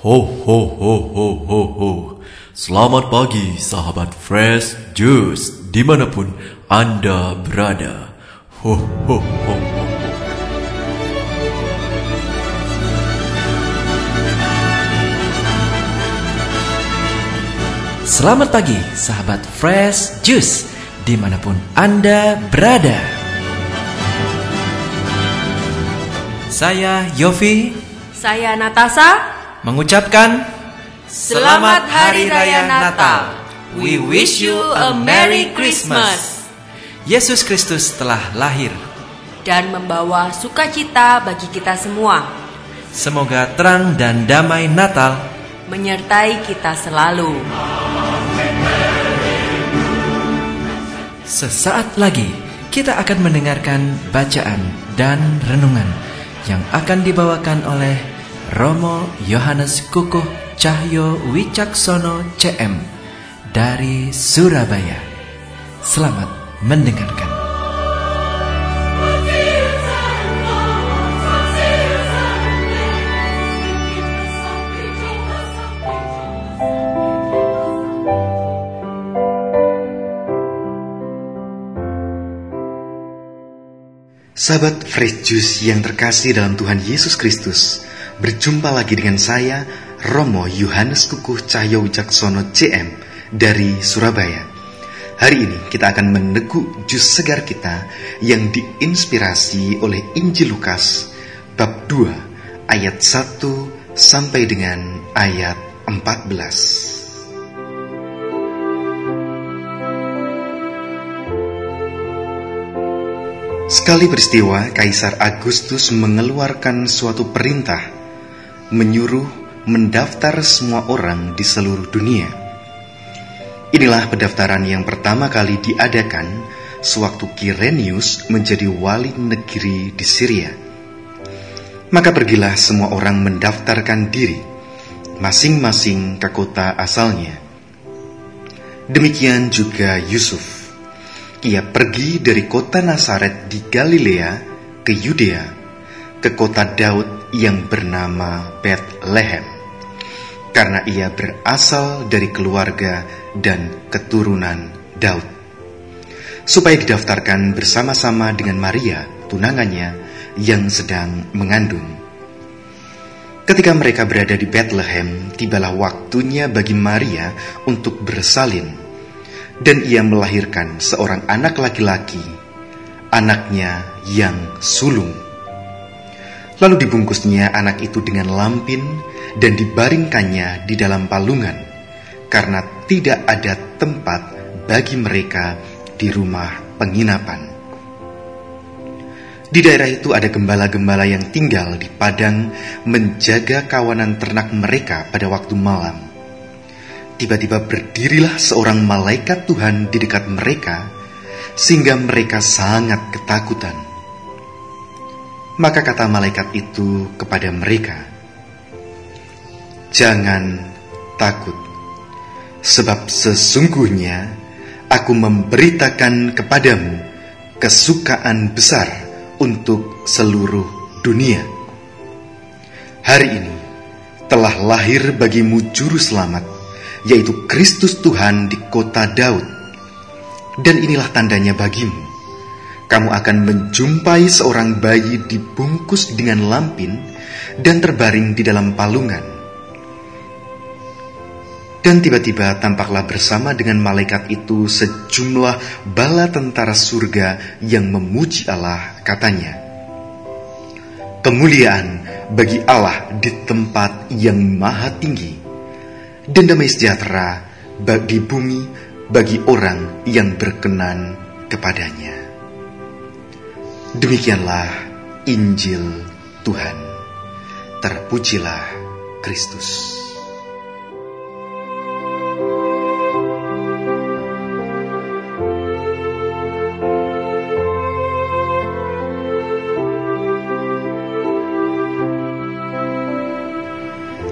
Ho ho ho ho ho ho. Selamat pagi sahabat Fresh Juice Di mana pun Anda berada. Ho ho ho ho Selamat pagi sahabat Fresh Juice Di mana pun Anda berada. Saya Yofi. Saya Natasa. Mengucapkan Selamat Hari Raya Natal. We wish you a Merry Christmas. Yesus Kristus telah lahir Dan membawa sukacita bagi kita semua. Semoga terang dan damai Natal Menyertai kita selalu. Sesaat lagi kita akan mendengarkan bacaan dan renungan yang akan dibawakan oleh Romo Yohanes Kukuh Cahyo Wicaksono CM dari Surabaya. Selamat mendengarkan. Sahabat Fresh Juice yang terkasih dalam Tuhan Yesus Kristus, berjumpa lagi dengan saya, Romo Yohanes Kukuh Cahyo Wicaksono CM dari Surabaya. Hari ini kita akan meneguk jus segar kita yang diinspirasi oleh Injil Lukas bab 2 ayat 1 sampai dengan ayat 14. Sekali peristiwa, Kaisar Agustus mengeluarkan suatu perintah menyuruh mendaftar semua orang di seluruh dunia. Inilah pendaftaran yang pertama kali diadakan sewaktu Kirenius menjadi wali negeri di Syria. Maka pergilah semua orang mendaftarkan diri masing-masing ke kota asalnya. Demikian juga Yusuf ia pergi dari kota Nazaret di Galilea ke Yudea, ke kota Daud yang bernama Bethlehem, karena ia berasal dari keluarga dan keturunan Daud, supaya didaftarkan bersama-sama dengan Maria, tunangannya, yang sedang mengandung. Ketika mereka berada di Bethlehem, tibalah waktunya bagi Maria untuk bersalin dan ia melahirkan seorang anak laki-laki, anaknya yang sulung. Lalu dibungkusnya anak itu dengan lampin dan dibaringkannya di dalam palungan, karena tidak ada tempat bagi mereka di rumah penginapan. Di daerah itu ada gembala-gembala yang tinggal di padang menjaga kawanan ternak mereka pada waktu malam. Tiba-tiba berdirilah seorang malaikat Tuhan di dekat mereka, sehingga mereka sangat ketakutan. Maka kata malaikat itu kepada mereka, "Jangan takut, sebab sesungguhnya aku memberitakan kepadamu kesukaan besar untuk seluruh dunia. Hari ini telah lahir bagimu Juru Selamat." yaitu Kristus Tuhan di kota Daud. Dan inilah tandanya bagimu. Kamu akan menjumpai seorang bayi dibungkus dengan lampin dan terbaring di dalam palungan. Dan tiba-tiba tampaklah bersama dengan malaikat itu sejumlah bala tentara surga yang memuji Allah katanya. Kemuliaan bagi Allah di tempat yang maha tinggi dan damai sejahtera bagi bumi bagi orang yang berkenan kepadanya. Demikianlah Injil Tuhan. Terpujilah Kristus.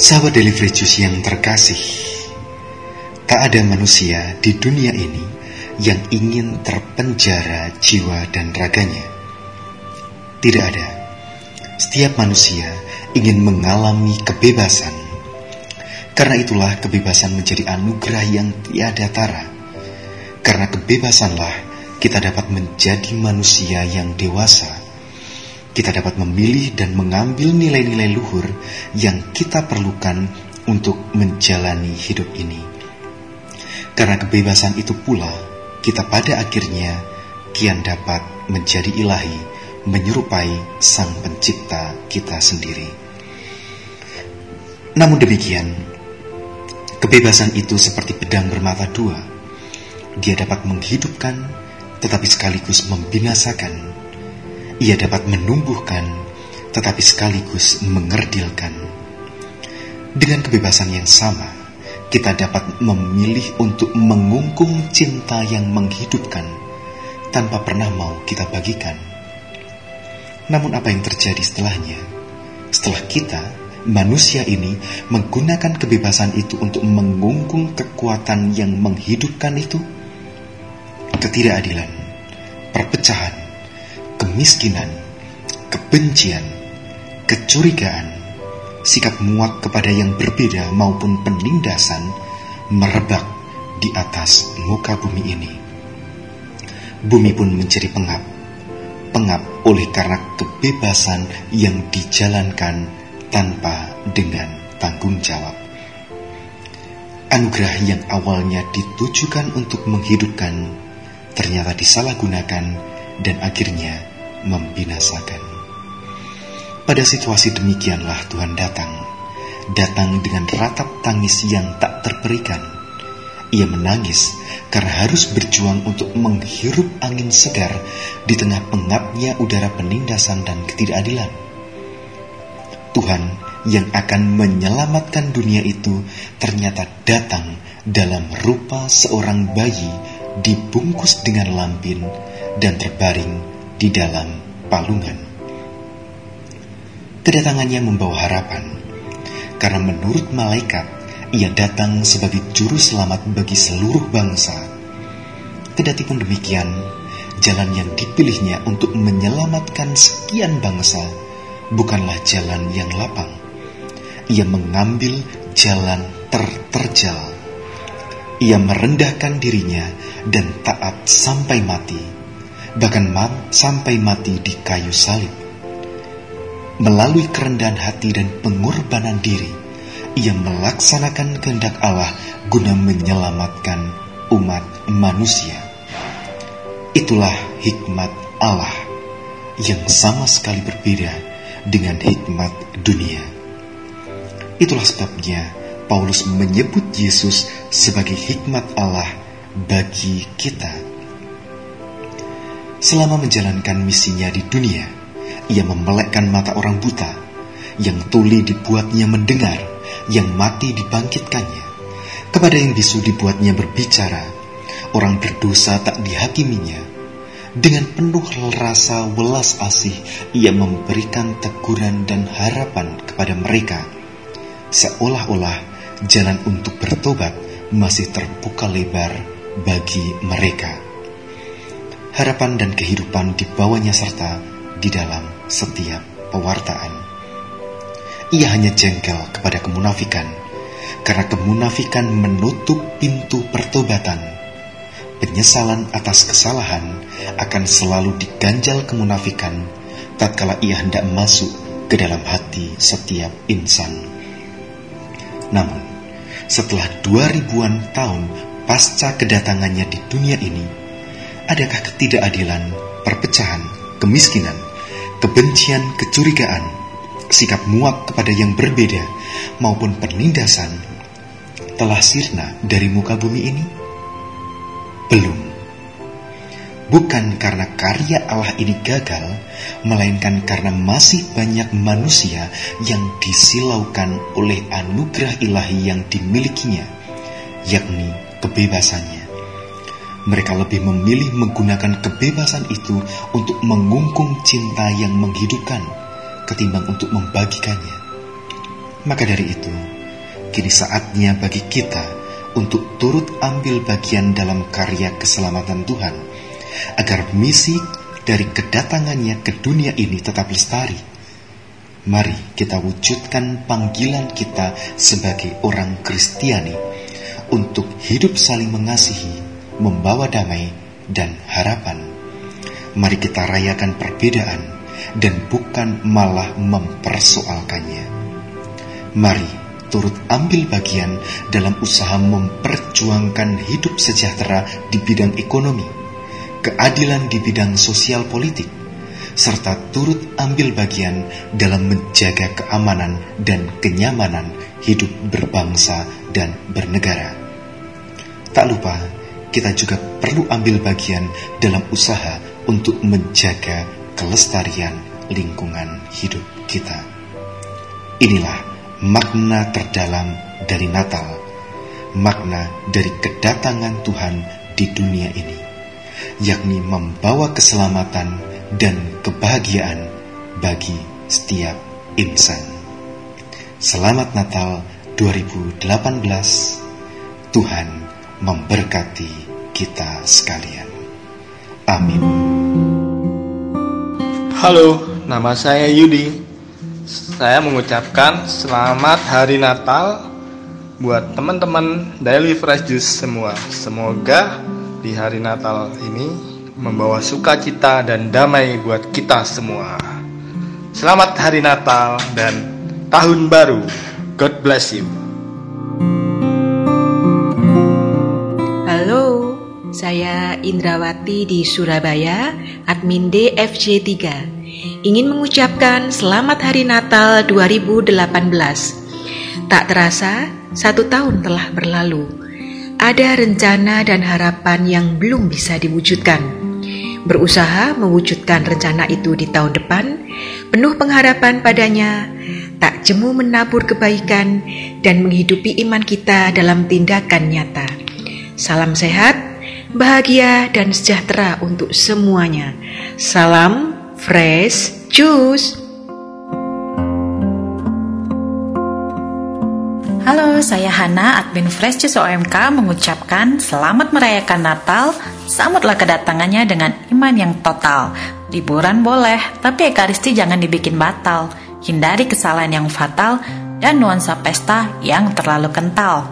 Sahabat Delivery Juice yang terkasih, tak ada manusia di dunia ini yang ingin terpenjara jiwa dan raganya. Tidak ada. Setiap manusia ingin mengalami kebebasan, Karena itulah kebebasan menjadi anugerah yang tiada tara. Karena kebebasanlah kita dapat menjadi manusia yang dewasa. Kita dapat memilih dan mengambil nilai-nilai luhur yang kita perlukan untuk menjalani hidup ini. Karena kebebasan itu pula, kita pada akhirnya kian dapat menjadi ilahi, menyerupai Sang Pencipta kita sendiri. Namun demikian, kebebasan itu seperti pedang bermata dua. Dia dapat menghidupkan, tetapi sekaligus membinasakan. Ia dapat menumbuhkan, tetapi sekaligus mengerdilkan. Dengan kebebasan yang sama, kita dapat memilih untuk mengungkung cinta yang menghidupkan tanpa pernah mau kita bagikan. Namun apa yang terjadi setelahnya? Setelah kita, manusia ini menggunakan kebebasan itu untuk mengungkung kekuatan yang menghidupkan itu, ketidakadilan, perpecahan, kemiskinan, kebencian, kecurigaan, sikap muak kepada yang berbeda maupun penindasan merebak di atas muka bumi ini. Bumi pun menjadi pengap, pengap oleh karena kebebasan yang dijalankan tanpa dengan tanggung jawab. Anugerah yang awalnya ditujukan untuk menghidupkan ternyata disalahgunakan dan akhirnya membinasakan. Pada situasi demikianlah Tuhan datang. Datang dengan ratap tangis yang tak terperikan. Ia menangis karena harus berjuang untuk menghirup angin segar di tengah pengapnya udara penindasan dan ketidakadilan. Tuhan yang akan menyelamatkan dunia itu ternyata datang dalam rupa seorang bayi dibungkus dengan lampin dan terbaring di dalam palungan. Kedatangannya membawa harapan, karena menurut malaikat, ia datang sebagai juru selamat bagi seluruh bangsa. Kedati pun demikian, jalan yang dipilihnya untuk menyelamatkan sekian bangsa bukanlah jalan yang lapang. Ia mengambil jalan terterjal. Ia merendahkan dirinya dan taat sampai mati, bahkan sampai mati di kayu salib melalui kerendahan hati dan pengorbanan diri, ia melaksanakan kehendak Allah guna menyelamatkan umat manusia. Itulah hikmat Allah yang sama sekali berbeda dengan hikmat dunia. Itulah sebabnya Paulus menyebut Yesus sebagai hikmat Allah bagi kita. Selama menjalankan misinya di dunia, ia memelekkan mata orang buta, yang tuli dibuatnya mendengar, yang mati dibangkitkannya. Kepada yang bisu dibuatnya berbicara, orang berdosa tak dihakiminya. Dengan penuh rasa welas asih, ia memberikan teguran dan harapan kepada mereka. Seolah-olah jalan untuk bertobat masih terbuka lebar bagi mereka. Harapan dan kehidupan dibawanya serta di dalam setiap pewartaan. Ia hanya jengkel kepada kemunafikan, karena kemunafikan menutup pintu pertobatan. Penyesalan atas kesalahan akan selalu diganjal kemunafikan tatkala ia hendak masuk ke dalam hati setiap insan. Namun, setelah dua ribuan tahun pasca kedatangannya di dunia ini, adakah ketidakadilan, perpecahan, kemiskinan, kebencian, kecurigaan, sikap muak kepada yang berbeda, maupun penindasan telah sirna dari muka bumi ini? Belum. Bukan karena karya Allah ini gagal, melainkan karena masih banyak manusia yang disilaukan oleh anugerah ilahi yang dimilikinya, yakni kebebasannya mereka lebih memilih menggunakan kebebasan itu untuk mengungkung cinta yang menghidupkan ketimbang untuk membagikannya. Maka dari itu, kini saatnya bagi kita untuk turut ambil bagian dalam karya keselamatan Tuhan, agar misi dari kedatangannya ke dunia ini tetap lestari. Mari kita wujudkan panggilan kita sebagai orang Kristiani untuk hidup saling mengasihi, membawa damai dan harapan. Mari kita rayakan perbedaan dan bukan malah mempersoalkannya. Mari turut ambil bagian dalam usaha memperjuangkan hidup sejahtera di bidang ekonomi, keadilan di bidang sosial politik, serta turut ambil bagian dalam menjaga keamanan dan kenyamanan hidup berbangsa dan bernegara. Tak lupa, kita juga perlu ambil bagian dalam usaha untuk menjaga kelestarian lingkungan hidup kita. Inilah makna terdalam dari Natal, makna dari kedatangan Tuhan di dunia ini, yakni membawa keselamatan dan kebahagiaan bagi setiap insan. Selamat Natal 2018. Tuhan memberkati kita sekalian. Amin. Halo, nama saya Yudi. Saya mengucapkan selamat hari Natal buat teman-teman Daily Fresh Juice semua. Semoga di hari Natal ini membawa sukacita dan damai buat kita semua. Selamat Hari Natal dan Tahun Baru. God bless you. Saya Indrawati di Surabaya, admin DFJ 3. Ingin mengucapkan selamat Hari Natal 2018. Tak terasa, satu tahun telah berlalu. Ada rencana dan harapan yang belum bisa diwujudkan berusaha mewujudkan rencana itu di tahun depan, penuh pengharapan padanya, tak jemu menabur kebaikan dan menghidupi iman kita dalam tindakan nyata. Salam sehat, bahagia, dan sejahtera untuk semuanya. Salam fresh juice. Halo, saya Hana, admin Fresh Juice OMK mengucapkan selamat merayakan Natal. Sambutlah kedatangannya dengan iman yang total. Liburan boleh, tapi ekaristi jangan dibikin batal. Hindari kesalahan yang fatal dan nuansa pesta yang terlalu kental.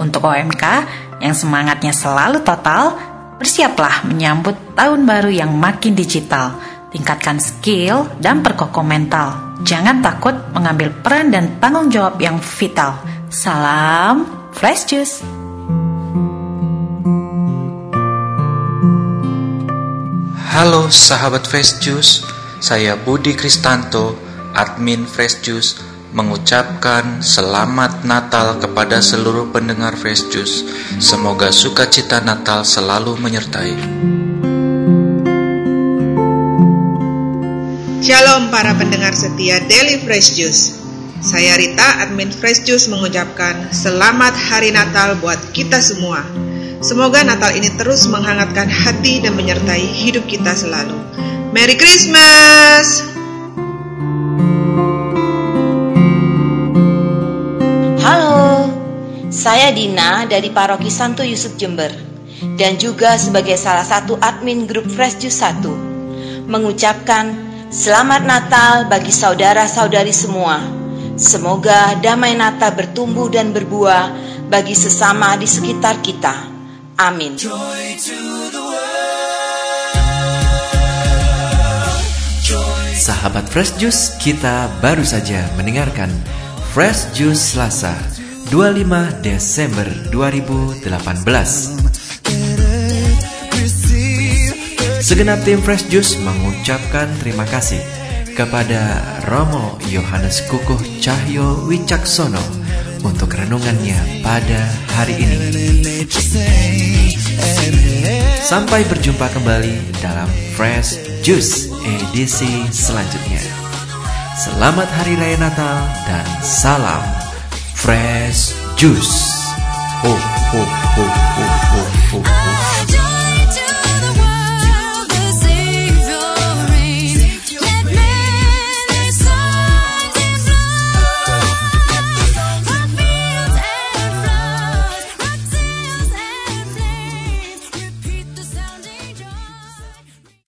Untuk OMK yang semangatnya selalu total, bersiaplah menyambut tahun baru yang makin digital. Tingkatkan skill dan perkokoh mental. Jangan takut mengambil peran dan tanggung jawab yang vital Salam Fresh Juice. Halo sahabat Fresh Juice, saya Budi Kristanto, admin Fresh Juice, mengucapkan selamat Natal kepada seluruh pendengar Fresh Juice. Semoga sukacita Natal selalu menyertai. Shalom para pendengar setia Daily Fresh Juice. Saya Rita, admin Fresh Juice mengucapkan selamat hari Natal buat kita semua. Semoga Natal ini terus menghangatkan hati dan menyertai hidup kita selalu. Merry Christmas! Saya Dina dari Paroki Santo Yusuf Jember dan juga sebagai salah satu admin grup Fresh Juice 1 mengucapkan selamat Natal bagi saudara-saudari semua Semoga damai Natal bertumbuh dan berbuah bagi sesama di sekitar kita. Amin. Sahabat Fresh Juice, kita baru saja mendengarkan Fresh Juice Selasa 25 Desember 2018. Segenap tim Fresh Juice mengucapkan terima kasih kepada Romo Yohanes Kukuh Cahyo Wicaksono untuk renungannya pada hari ini. Sampai berjumpa kembali dalam Fresh Juice edisi selanjutnya. Selamat Hari Raya Natal dan salam Fresh Juice.